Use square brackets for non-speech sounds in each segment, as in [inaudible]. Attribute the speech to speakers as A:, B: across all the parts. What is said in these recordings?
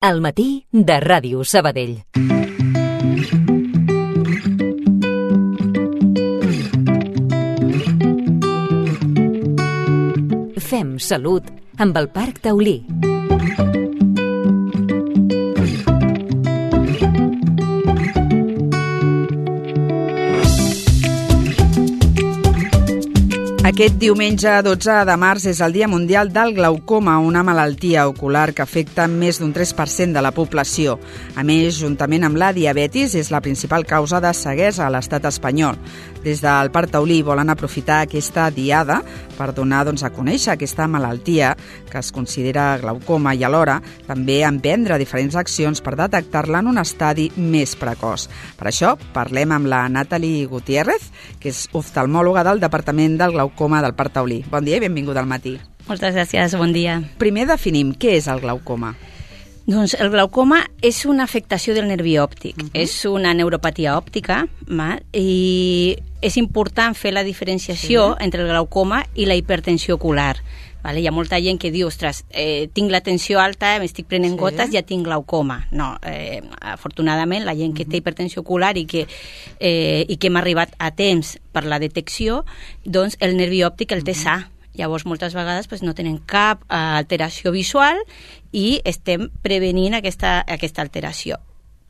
A: al matí de Ràdio Sabadell. Fem salut amb el Parc Taulí.
B: Aquest diumenge 12 de març és el Dia Mundial del Glaucoma, una malaltia ocular que afecta més d'un 3% de la població. A més, juntament amb la diabetis, és la principal causa de ceguesa a l'estat espanyol. Des del Parc Taulí volen aprofitar aquesta diada per donar doncs, a conèixer aquesta malaltia que es considera glaucoma i alhora també emprendre diferents accions per detectar-la en un estadi més precoç. Per això parlem amb la Natalie Gutiérrez, que és oftalmòloga del Departament del Glaucoma glaucoma del Parc Taulí. Bon dia i benvinguda al matí.
C: Moltes gràcies, bon dia.
B: Primer definim què és el glaucoma.
C: Doncs el glaucoma és una afectació del nervi òptic, uh -huh. és una neuropatia òptica ma, i és important fer la diferenciació sí. entre el glaucoma i la hipertensió ocular. Vale? Hi ha molta gent que diu, ostres, eh, tinc la tensió alta, m'estic prenent sí. gotes, ja tinc glaucoma. No, eh, afortunadament, la gent que té hipertensió ocular i que, eh, i que hem arribat a temps per la detecció, doncs el nervi òptic el té sa. Llavors, moltes vegades pues, no tenen cap uh, alteració visual i estem prevenint aquesta, aquesta alteració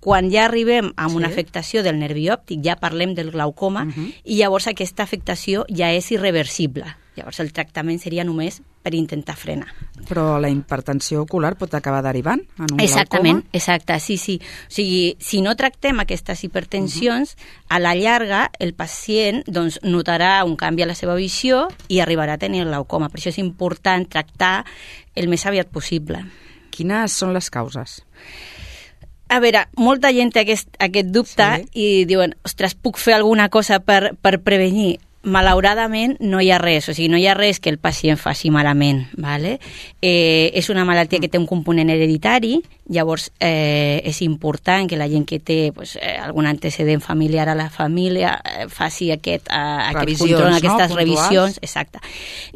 C: quan ja arribem a una sí. afectació del nervi òptic, ja parlem del glaucoma, uh -huh. i llavors aquesta afectació ja és irreversible. Llavors el tractament seria només per intentar frenar.
B: Però la hipertensió ocular pot acabar derivant en un
C: Exactament,
B: glaucoma?
C: exacte, sí, sí. O sigui, si no tractem aquestes hipertensions, uh -huh. a la llarga el pacient doncs, notarà un canvi a la seva visió i arribarà a tenir glaucoma. Per això és important tractar el més aviat possible.
B: Quines són les causes?
C: A veure, molta gent té aquest, aquest dubte sí. i diuen, ostres, puc fer alguna cosa per, per prevenir? Malauradament no hi ha res, o sigui, no hi ha res que el pacient faci malament, ¿vale? Eh, és una malaltia que té un component hereditari, llavors eh, és important que la gent que té pues, eh, algun antecedent familiar a la família eh, faci aquest, eh, aquest control, aquestes no? revisions, exacte.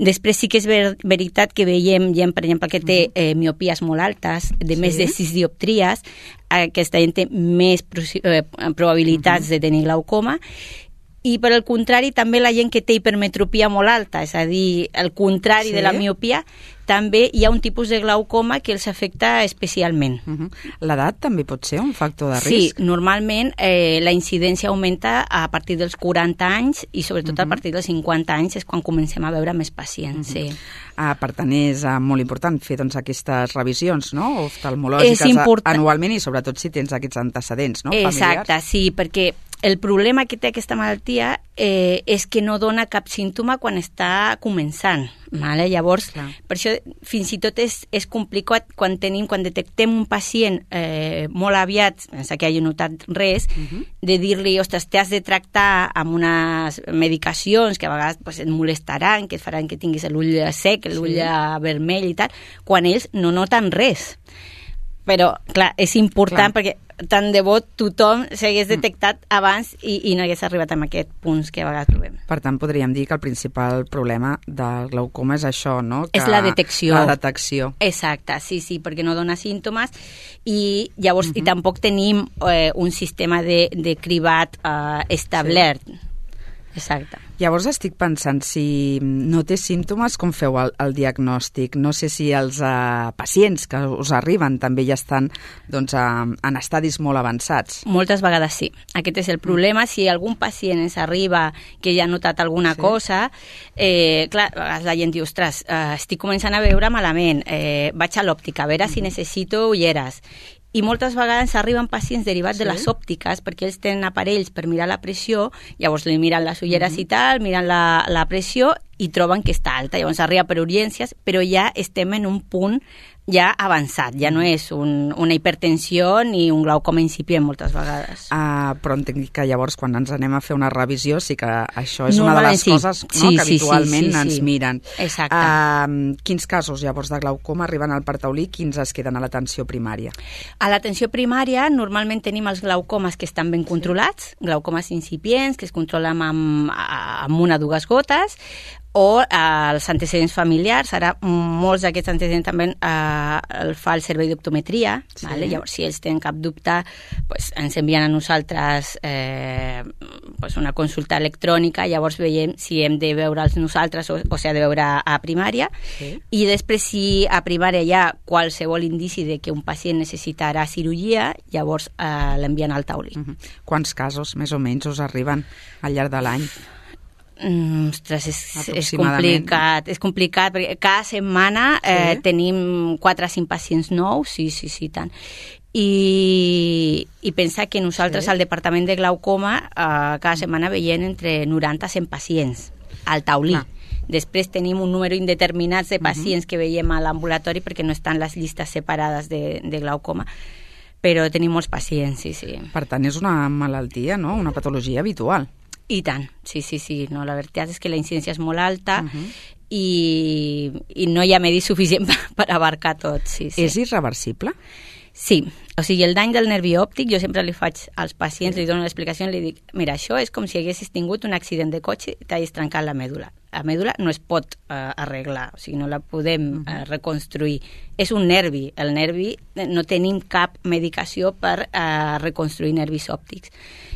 C: Després sí que és ver veritat que veiem gent, per exemple, que té eh, miopies molt altes, de sí. més de 6 dioptries, aquesta gent té més eh, probabilitats uh -huh. de tenir glaucoma, i per al contrari també la gent que té hipermetropia molt alta, és a dir, el contrari sí? de la miopia, també hi ha un tipus de glaucoma que els afecta especialment. Uh
B: -huh. L'edat també pot ser un factor de
C: risc? Sí, normalment eh, la incidència aumenta a partir dels 40 anys i sobretot uh -huh. a partir dels 50 anys és quan comencem a veure més pacients. Uh -huh. sí.
B: ah, per tant, és uh, molt important fer doncs, aquestes revisions no? oftalmològiques import... anualment i sobretot si tens aquests antecedents no?
C: Exacte, familiars. sí, perquè el problema que té aquesta malaltia eh, és que no dona cap símptoma quan està començant. Vale? Llavors, Clar. per això fins i tot és, és complicat quan tenim, quan detectem un pacient eh, molt aviat, sense que hagi notat res, uh -huh. de dir-li, ostres, t'has de tractar amb unes medicacions que a vegades pues, et molestaran, que et faran que tinguis l'ull sec, l'ull sí. vermell i tal, quan ells no noten res però, clar, és important clar. perquè tant de bo tothom s'hagués mm. detectat abans i, i no hagués arribat a aquest punts que a vegades trobem.
B: Per tant, podríem dir que el principal problema del glaucoma és això, no? Que
C: és la detecció.
B: La detecció.
C: Exacte, sí, sí, perquè no dona símptomes i llavors uh -huh. i tampoc tenim eh, un sistema de, de cribat eh, establert. Sí. Exacte.
B: Llavors estic pensant, si no té símptomes, com feu el, el diagnòstic? No sé si els uh, pacients que us arriben també ja estan doncs, uh, en estadis molt avançats.
C: Moltes vegades sí. Aquest és el problema. Si algun pacient ens arriba que ja ha notat alguna sí. cosa, eh, clar, la gent diu, ostres, uh, estic començant a veure malament, eh, vaig a l'òptica a veure mm si necessito ulleres i moltes vegades arriben pacients derivats sí? de les òptiques perquè ells tenen aparells per mirar la pressió, llavors li miren les ulleres mm -hmm. i tal, miren la, la pressió i troben que està alta. Llavors arriba per urgències, però ja estem en un punt ja avançat, ja no és un, una hipertensió ni un glaucoma incipient moltes vegades.
B: Uh, però entenc que llavors quan ens anem a fer una revisió sí que això és una de les sí. coses no, sí, que habitualment sí, sí, sí, ens
C: sí.
B: miren.
C: Exacte.
B: Uh, quins casos llavors de glaucoma arriben al partaulí, quins es queden a l'atenció primària?
C: A l'atenció primària normalment tenim els glaucomes que estan ben controlats, glaucomes incipients que es controlen amb, amb una o dues gotes, o eh, els antecedents familiars. Ara, molts d'aquests antecedents també eh, el fa el servei d'optometria. Sí. Vale? Llavors, si ells tenen cap dubte, pues, ens envien a nosaltres eh, pues una consulta electrònica, llavors veiem si hem de veure'ls nosaltres o, o s'ha de veure a primària. Sí. I després, si a primària hi ha qualsevol indici de que un pacient necessitarà cirurgia, llavors eh, l'envien al taulí. Uh
B: -huh. Quants casos, més o menys, us arriben al llarg de l'any?
C: Mm, ostres, és, és complicat, és complicat, perquè cada setmana eh, sí. tenim 4 o 5 pacients nous, sí, sí, sí, tant. I, i pensar que nosaltres sí. al Departament de Glaucoma eh, cada setmana veiem entre 90 i 100 pacients al taulí. Ah. Després tenim un número indeterminat de pacients uh -huh. que veiem a l'ambulatori perquè no estan les llistes separades de, de glaucoma però tenim molts pacients, sí, sí.
B: Per tant, és una malaltia, no? Una patologia habitual.
C: I tant, sí, sí, sí. No, la veritat és que la incidència és molt alta uh -huh. i, i no hi ha medi suficient [laughs] per, per abarcar tot. Sí, sí.
B: És irreversible?
C: Sí, o sigui, el dany del nervi òptic, jo sempre li faig als pacients, li dono l'explicació, li dic, mira, això és com si haguessis tingut un accident de cotxe i t'hagis trencat la mèdula. La mèdula no es pot eh, arreglar, o sigui, no la podem eh, reconstruir. És un nervi, el nervi eh, no tenim cap medicació per eh, reconstruir nervis òptics.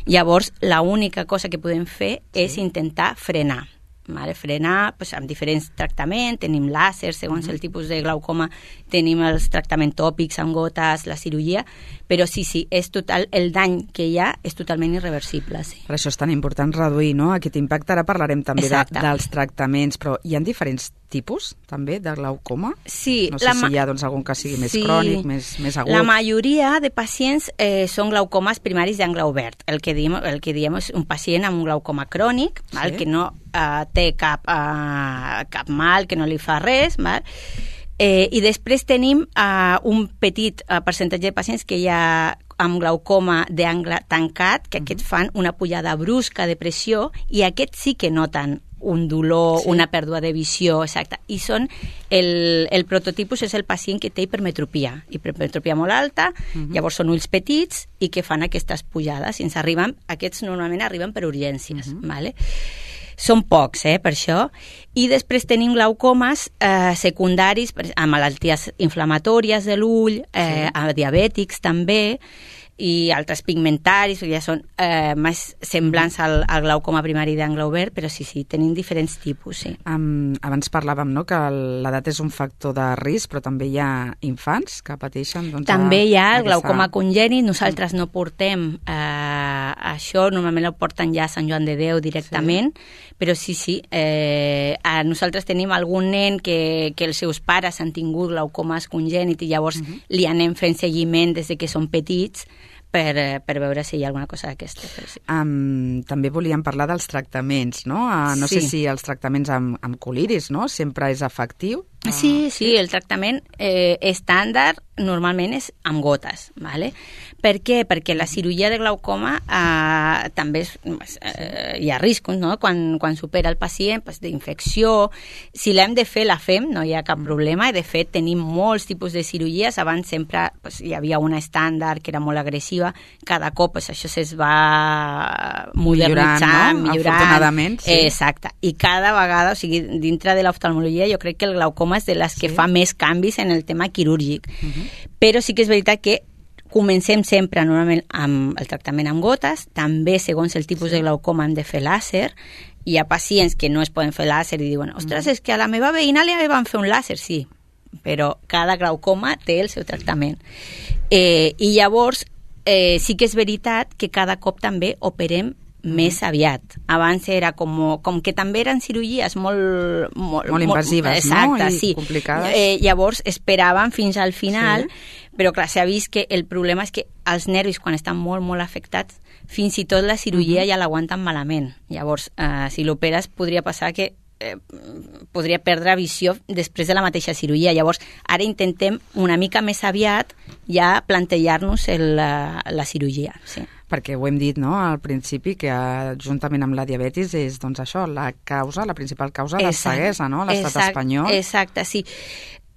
C: Llavors, la única cosa que podem fer sí. és intentar frenar vale? frenar pues, amb diferents tractaments, tenim làser, segons mm -hmm. el tipus de glaucoma tenim els tractaments tòpics amb gotes, la cirurgia, però sí, sí, és total, el dany que hi ha és totalment irreversible. Sí.
B: Per això és tan important reduir no? aquest impacte. Ara parlarem també de, dels tractaments, però hi ha diferents tipus també de glaucoma?
C: Sí.
B: No sé si hi ha doncs, algun que sigui més sí. crònic, més, més agut.
C: La majoria de pacients eh, són glaucomes primaris d'angle obert. El que diem, el que diem és un pacient amb un glaucoma crònic, sí. val, que no eh, té cap, eh, cap mal, que no li fa res, val? Eh, I després tenim eh, un petit eh, percentatge de pacients que ha amb glaucoma d'angle tancat, que aquests fan una pujada brusca de pressió i aquests sí que noten un dolor, sí. una pèrdua de visió, exacte. I són, el, el prototipus és el pacient que té hipermetropia, hipermetropia molt alta, uh -huh. llavors són ulls petits i que fan aquestes pujades. I ens arriben, aquests normalment arriben per urgències, uh -huh. vale? Són pocs, eh, per això. I després tenim glaucomes eh, secundaris a malalties inflamatòries de l'ull, eh, sí. a diabètics també, i altres pigmentaris, ja són eh, més semblants al, al glaucoma primari d'angle obert, però sí, sí, tenim diferents tipus, sí.
B: Um, abans parlàvem no, que l'edat és un factor de risc, però també hi ha infants que pateixen... Doncs,
C: també hi ha el glaucoma congènit, nosaltres no portem eh, això, normalment ho porten ja a Sant Joan de Déu directament, sí. però sí, sí, eh, a nosaltres tenim algun nen que, que els seus pares han tingut glaucomes congènit i llavors uh mhm. -huh. li anem fent seguiment des de que són petits, per, per veure si hi ha alguna cosa d'aquesta. Sí.
B: Um, també volíem parlar dels tractaments, no? Uh, no sí. sé si els tractaments amb, amb coliris, no? Sempre és efectiu.
C: Sí, sí, el tractament eh, estàndard normalment és amb gotes, ¿vale? Per què? Perquè la cirurgia de glaucoma eh, també és, eh, hi ha riscos, no? Quan, quan supera el pacient, pues, d'infecció. Si l'hem de fer, la fem, no hi ha cap problema. I, de fet, tenim molts tipus de cirurgies. Abans sempre pues, hi havia una estàndard que era molt agressiva. Cada cop pues, això es va modernitzar,
B: millorant, no? millorant. Afortunadament, sí.
C: Exacte. I cada vegada, o sigui, dintre de l'oftalmologia, jo crec que el glaucoma és de les que sí. fa més canvis en el tema quirúrgic. Uh. -huh. Però sí que és veritat que comencem sempre normalment amb el tractament amb gotes, també segons el tipus sí. de glaucoma hem de fer làser, hi ha pacients que no es poden fer làser i diuen, ostres, és que a la meva veïna li van fer un làser, sí, però cada glaucoma té el seu tractament. Eh, I llavors, eh, sí que és veritat que cada cop també operem més aviat. Abans era com, com que també eren cirurgies molt...
B: Molt, molt invasives,
C: molt, exacte,
B: no?
C: I sí.
B: complicades.
C: Eh, llavors esperaven fins al final, sí. però clar, s'ha vist que el problema és que els nervis, quan estan molt, molt afectats, fins i tot la cirurgia uh -huh. ja l'aguanten malament. Llavors, eh, si l'operes, podria passar que eh, podria perdre visió després de la mateixa cirurgia. Llavors, ara intentem una mica més aviat ja plantejar-nos la, la cirurgia. Sí
B: perquè ho hem dit no, al principi, que eh, juntament amb la diabetis és doncs, això, la causa, la principal causa de ceguesa, no?, l'estat espanyol.
C: Exacte, sí.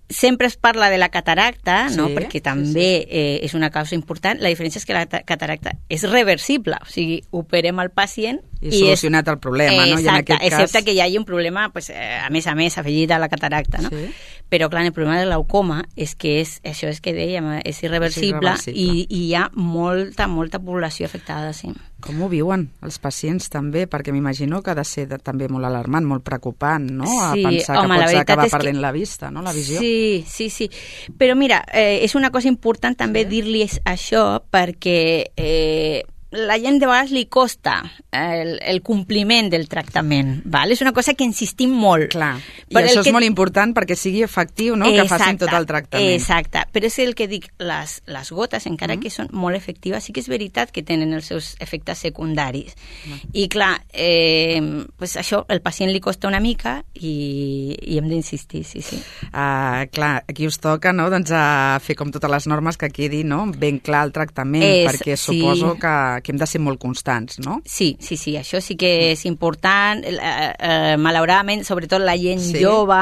C: Sempre es parla de la cataracta, sí, no? perquè també sí, sí. Eh, és una causa important. La diferència és que la cataracta és reversible, o sigui, operem el pacient
B: I, I solucionat és, el problema,
C: exacte,
B: no? I en aquest
C: excepte
B: cas...
C: que hi hagi un problema, pues, eh, a més a més, afegit a la cataracta, no?
B: Sí.
C: Però, clar, el problema de l'aucoma és que és, això és que dèiem, és irreversible,
B: És irreversible.
C: i, i hi ha molta, molta població afectada, sí.
B: Com ho viuen els pacients també? Perquè m'imagino que ha de ser de, també molt alarmant, molt preocupant, no? A
C: Sí,
B: pensar
C: home,
B: que pots acabar
C: és que-
B: perdent la vista, no? La visió.
C: Sí, sí, sí. Però mira, eh, és una cosa important també dir-li això perquè eh, la gent de vegades li costa el, el compliment del tractament, val? És una cosa que insistim molt.
B: Clar, i
C: Però
B: això
C: que-
B: és molt important perquè sigui efectiu, no? que facin tot el tractament.
C: Exacte, però és el que dic, les, les gotes, encara mm. que són molt efectives, sí que és veritat que tenen els seus efectes secundaris. Mm. I clar, eh, pues això el pacient li costa una mica i, i hem d'insistir, sí, sí.
B: Uh, clar, aquí us toca no? doncs, a fer com totes les normes que quedi no? ben clar el tractament,
C: És-
B: perquè
C: sí.
B: suposo que, que hem de ser molt constants, no?
C: Sí, sí, sí, això sí que és important. Eh, eh, malauradament, sobretot la gent
B: Sí.
C: jove,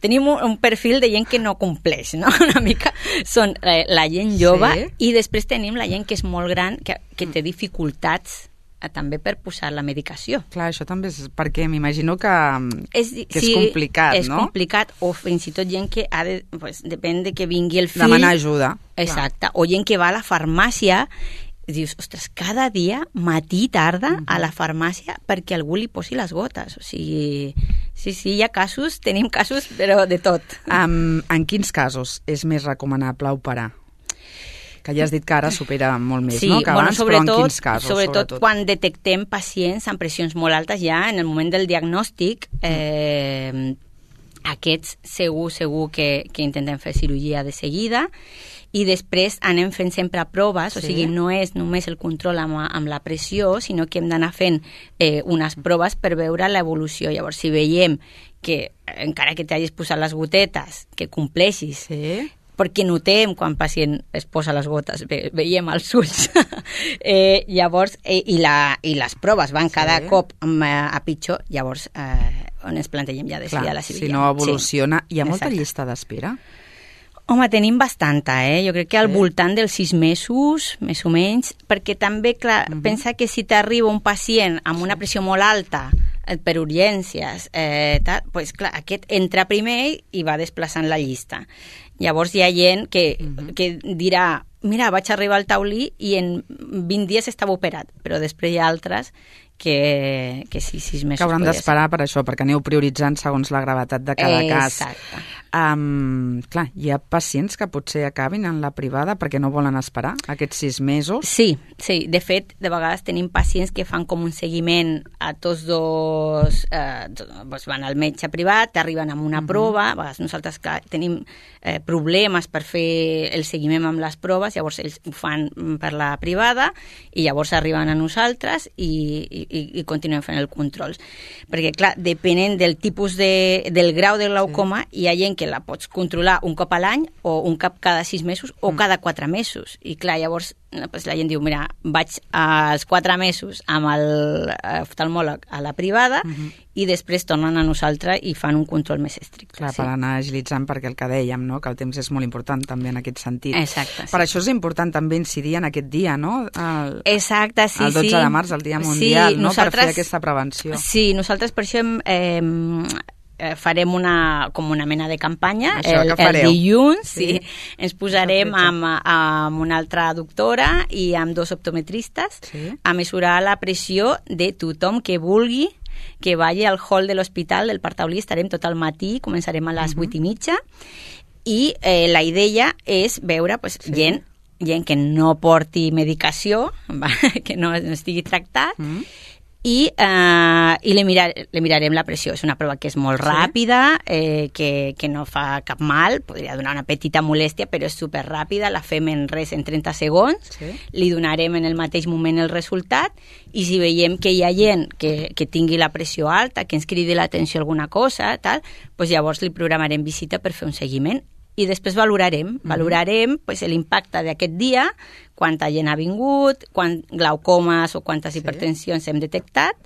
C: tenim un, un perfil de gent que no compleix, no? [laughs] Una mica són eh, la gent jove
B: Sí.
C: i després tenim la gent que és molt gran, que, que té dificultats eh, també per posar la medicació.
B: Clar, això també és perquè m'imagino que,
C: És,
B: que és complicat,
C: és
B: no?
C: complicat, o fins i tot gent que ha de, pues, depèn de que vingui el fill.
B: Demanar ajuda.
C: Exacte. O gent que va a la farmàcia dius, ostres, cada dia, matí i tarda, a la farmàcia perquè algú li posi les gotes. O sigui, sí, sí, hi ha casos, tenim casos, però de tot.
B: Um, en quins casos és més recomanable operar? Que ja has dit que ara supera molt més,
C: sí,
B: no? Que
C: bueno,
B: abans,
C: sobretot,
B: però en quins casos?
C: sobretot, quan detectem pacients amb pressions molt altes ja, en el moment del diagnòstic, eh, aquests segur, segur que, que intentem fer cirurgia de seguida i després anem fent sempre proves, o
B: Sí.
C: sigui, no és només el control amb, amb la pressió, sinó que hem d'anar fent eh, unes proves per veure l'evolució. Llavors, si veiem que, eh, encara que t'hagis posat les gotetes, que compleixis,
B: Sí?
C: perquè notem quan el pacient es posa les gotes, ve, veiem els ulls. [laughs] eh, llavors, eh, i, la, i les proves van cada
B: Sí.
C: cop mm, a pitjor, llavors eh, on ens plantegem ja de
B: Clar,
C: la cirurgia.
B: si no evoluciona...
C: Sí.
B: Hi ha molta
C: Exacte.
B: llista d'espera?
C: Home, tenim bastanta, eh? Jo crec que al
B: Sí.
C: voltant dels sis mesos, més o menys, perquè també, clar,
B: Mhm.
C: pensa que si t'arriba un pacient amb una pressió molt alta eh, per urgències, eh, tal, pues, clar, aquest entra primer i va desplaçant la llista. Llavors hi ha gent que,
B: Mhm.
C: que dirà mira, vaig arribar al taulí i en 20 dies estava operat, però després hi ha altres que, que sí, sis mesos
B: Que hauran d'esperar per això, perquè aneu prioritzant segons la gravetat de cada cas. Um, clar, hi ha pacients que potser acabin en la privada perquè no volen esperar aquests sis mesos.
C: Sí, sí. De fet, de vegades tenim pacients que fan com un seguiment a tots dos... Eh, doncs van al metge privat, arriben amb una prova, a vegades nosaltres clar, tenim eh, problemes per fer el seguiment amb les proves, llavors ells ho fan mm, per la privada i llavors arriben a nosaltres i, i, i continuem fent el controls. Perquè, clar, depenent del tipus de, del grau de glaucoma, sí. hi ha gent que la pots controlar un cop a l'any o un cop cada sis mesos o mm. cada quatre mesos. I clar, llavors eh, pues, la gent diu, mira, vaig als quatre mesos amb el eh, oftalmòleg a la privada mm -hmm. i després tornen a nosaltres i fan un control més estricte.
B: Clar,
C: sí.
B: per anar agilitzant, perquè el que dèiem, no? que el temps és molt important també en aquest sentit.
C: Exacte, sí.
B: Per això és important també incidir en aquest dia, no? El,
C: Exacte, sí,
B: el 12
C: sí.
B: de març, el Dia Mundial,
C: sí,
B: no? per fer aquesta prevenció.
C: Sí, nosaltres per això hem, eh, eh, farem una, com una mena de campanya
B: Això,
C: el, el dilluns, sí.
B: Sí.
C: Ens posarem amb, amb una altra doctora i amb dos optometristes
B: Sí.
C: a mesurar la pressió de tothom que vulgui que vagi al hall de l'hospital del Parc Taulí, estarem tot el matí, començarem a les
B: Mhm.
C: 8 i mitja, i eh, la idea és veure pues,
B: Sí.
C: gent gent que no porti medicació, [laughs] va, que no, no estigui tractat,
B: Mm.
C: I, eh, i li, mirar, li mirarem la pressió. És una prova que és molt ràpida, eh, que, que no fa cap mal, podria donar una petita molèstia, però és superràpida, la fem en res, en 30 segons,
B: Sí.
C: li donarem en el mateix moment el resultat, i si veiem que hi ha gent que, que tingui la pressió alta, que ens cridi l'atenció alguna cosa, tal, doncs llavors li programarem visita per fer un seguiment i després valorarem, valorarem pues, l'impacte d'aquest dia, quanta gent ha vingut, quant glaucomes o quantes sí. hipertensions hem detectat,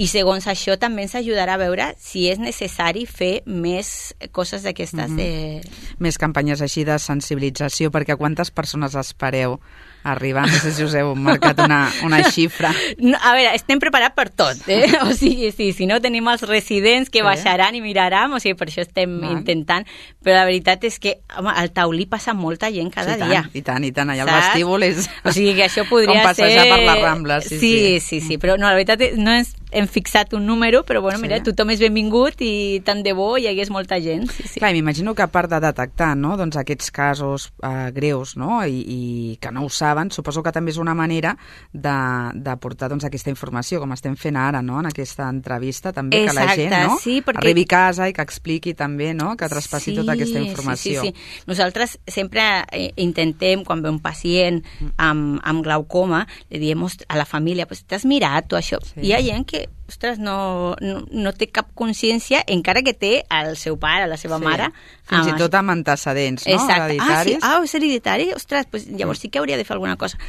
C: i segons això també ens ajudarà a veure si és necessari fer més coses d'aquestes. Mm -hmm. de...
B: Més campanyes així de sensibilització, perquè quantes persones espereu arribar, no sé si us heu marcat una, una [laughs] xifra.
C: No, a veure, estem preparats per tot, eh? [laughs] O sigui, sí, si no tenim els residents que sí. baixaran i miraran, o sigui, per això estem Van. intentant, però la veritat és que, home, al taulí passa molta gent cada
B: sí,
C: dia.
B: I tant, i tant, allà al vestíbul és...
C: O sigui que això podria
B: com passejar
C: ser...
B: per les Rambles.
C: Sí sí, sí, sí, sí, però no, la veritat és, no és hem fixat un número, però bueno, mira, sí. tothom és benvingut i tant de bo hi hagués molta gent. Sí, sí.
B: Clar, m'imagino que a part de detectar no, doncs aquests casos eh, greus no, I, i que no ho saben, suposo que també és una manera de, de portar doncs, aquesta informació, com estem fent ara no, en aquesta entrevista, també
C: Exacte,
B: que la gent no,
C: sí, perquè...
B: arribi a casa i que expliqui també, no, que traspassi sí, tota aquesta informació.
C: Sí, sí, sí. Nosaltres sempre eh, intentem, quan ve un pacient mm. amb, amb glaucoma, li diem a la família, pues, t'has mirat tu això? Sí. Hi ha gent que it ostres, no, no, no té cap consciència, encara que té el seu pare, la seva
B: sí.
C: mare...
B: Fins amb... i tot amb antecedents, no?
C: Exacte. Ah, sí? Ah, és hereditari? Ostres, pues, llavors sí que hauria de fer alguna cosa.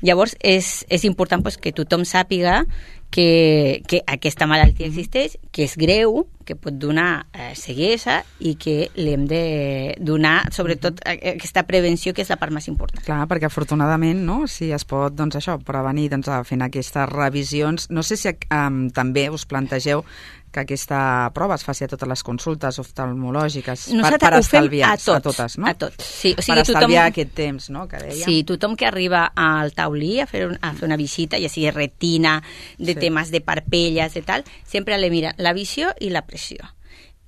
C: Llavors, és, és important pues, que tothom sàpiga que, que aquesta malaltia existeix, que és greu, que pot donar eh, ceguesa i que l'hem de donar, sobretot, aquesta prevenció, que és la part més important.
B: Clar, perquè afortunadament, no?, si es pot, doncs això, prevenir doncs, fent aquestes revisions. No sé si um, també us plantegeu que aquesta prova es faci a totes les consultes oftalmològiques
C: Nosaltres
B: per, per estalviar
C: a, tots,
B: a totes, no?
C: A tots, sí.
B: O sigui, per estalviar tothom, aquest temps, no?, que dèiem.
C: Sí, tothom que arriba al taulí a fer, un, a fer una visita, ja sigui retina, de sí. temes de parpelles i tal, sempre le mira la visió i la pressió.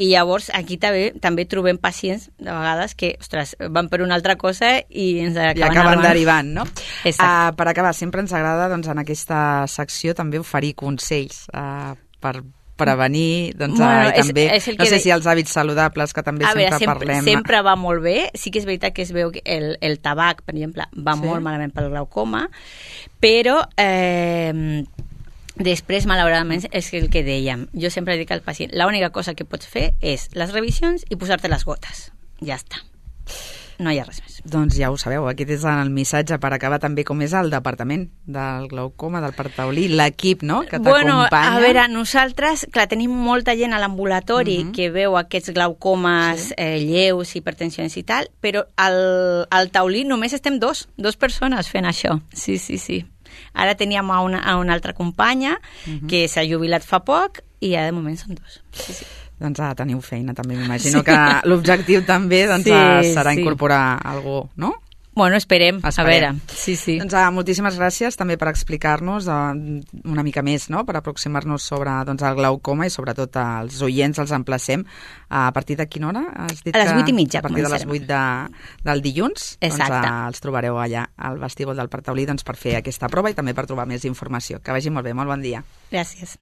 C: I llavors aquí també també trobem pacients de vegades que, ostres, van per una altra cosa i ens acaben,
B: I acaben derivant, no?
C: Exacte. Uh,
B: per acabar, sempre ens agrada doncs, en aquesta secció també oferir consells uh, per prevenir, doncs, bueno, i també, és, és no sé de... si els hàbits saludables, que també a sempre, veure, sempre parlem...
C: Sempre va molt bé, sí que és veritat que es veu que el, el tabac, per exemple, va sí. molt malament pel glaucoma, però eh, després, malauradament, és el que dèiem. Jo sempre dic al pacient, l'única cosa que pots fer és les revisions i posar-te les gotes. Ja està no hi ha res més.
B: Doncs ja ho sabeu, aquest és el missatge per acabar també com és el departament del glaucoma, del Partaulí, l'equip, no?, que t'acompanya.
C: Bueno, a veure, nosaltres, clar, tenim molta gent a l'ambulatori uh mhm. -huh. que veu aquests glaucomes sí. eh, lleus, hipertensions i tal, però al, al taulí només estem dos, dos persones fent això. Sí, sí, sí. Ara teníem a una, a una altra companya uh mhm. -huh. que s'ha jubilat fa poc i ja de moment són dos. Sí, sí
B: doncs ah, teniu feina també, m'imagino sí. que l'objectiu també doncs, sí, serà sí. incorporar algú, no?
C: Bueno, esperem, esperem. a veure. Sí, sí.
B: Doncs ah, moltíssimes gràcies també per explicar-nos uh, una mica més, no?, per aproximar-nos sobre doncs, el glaucoma i sobretot els oients els emplacem a partir de quina hora?
C: Has dit a les 8 i mitja
B: A partir començarem. de les 8 de, del dilluns
C: Exacte.
B: doncs, uh, els trobareu allà al vestíbul del Partaulí doncs, per fer aquesta prova i també per trobar més informació. Que vagi molt bé, molt bon dia.
C: Gràcies.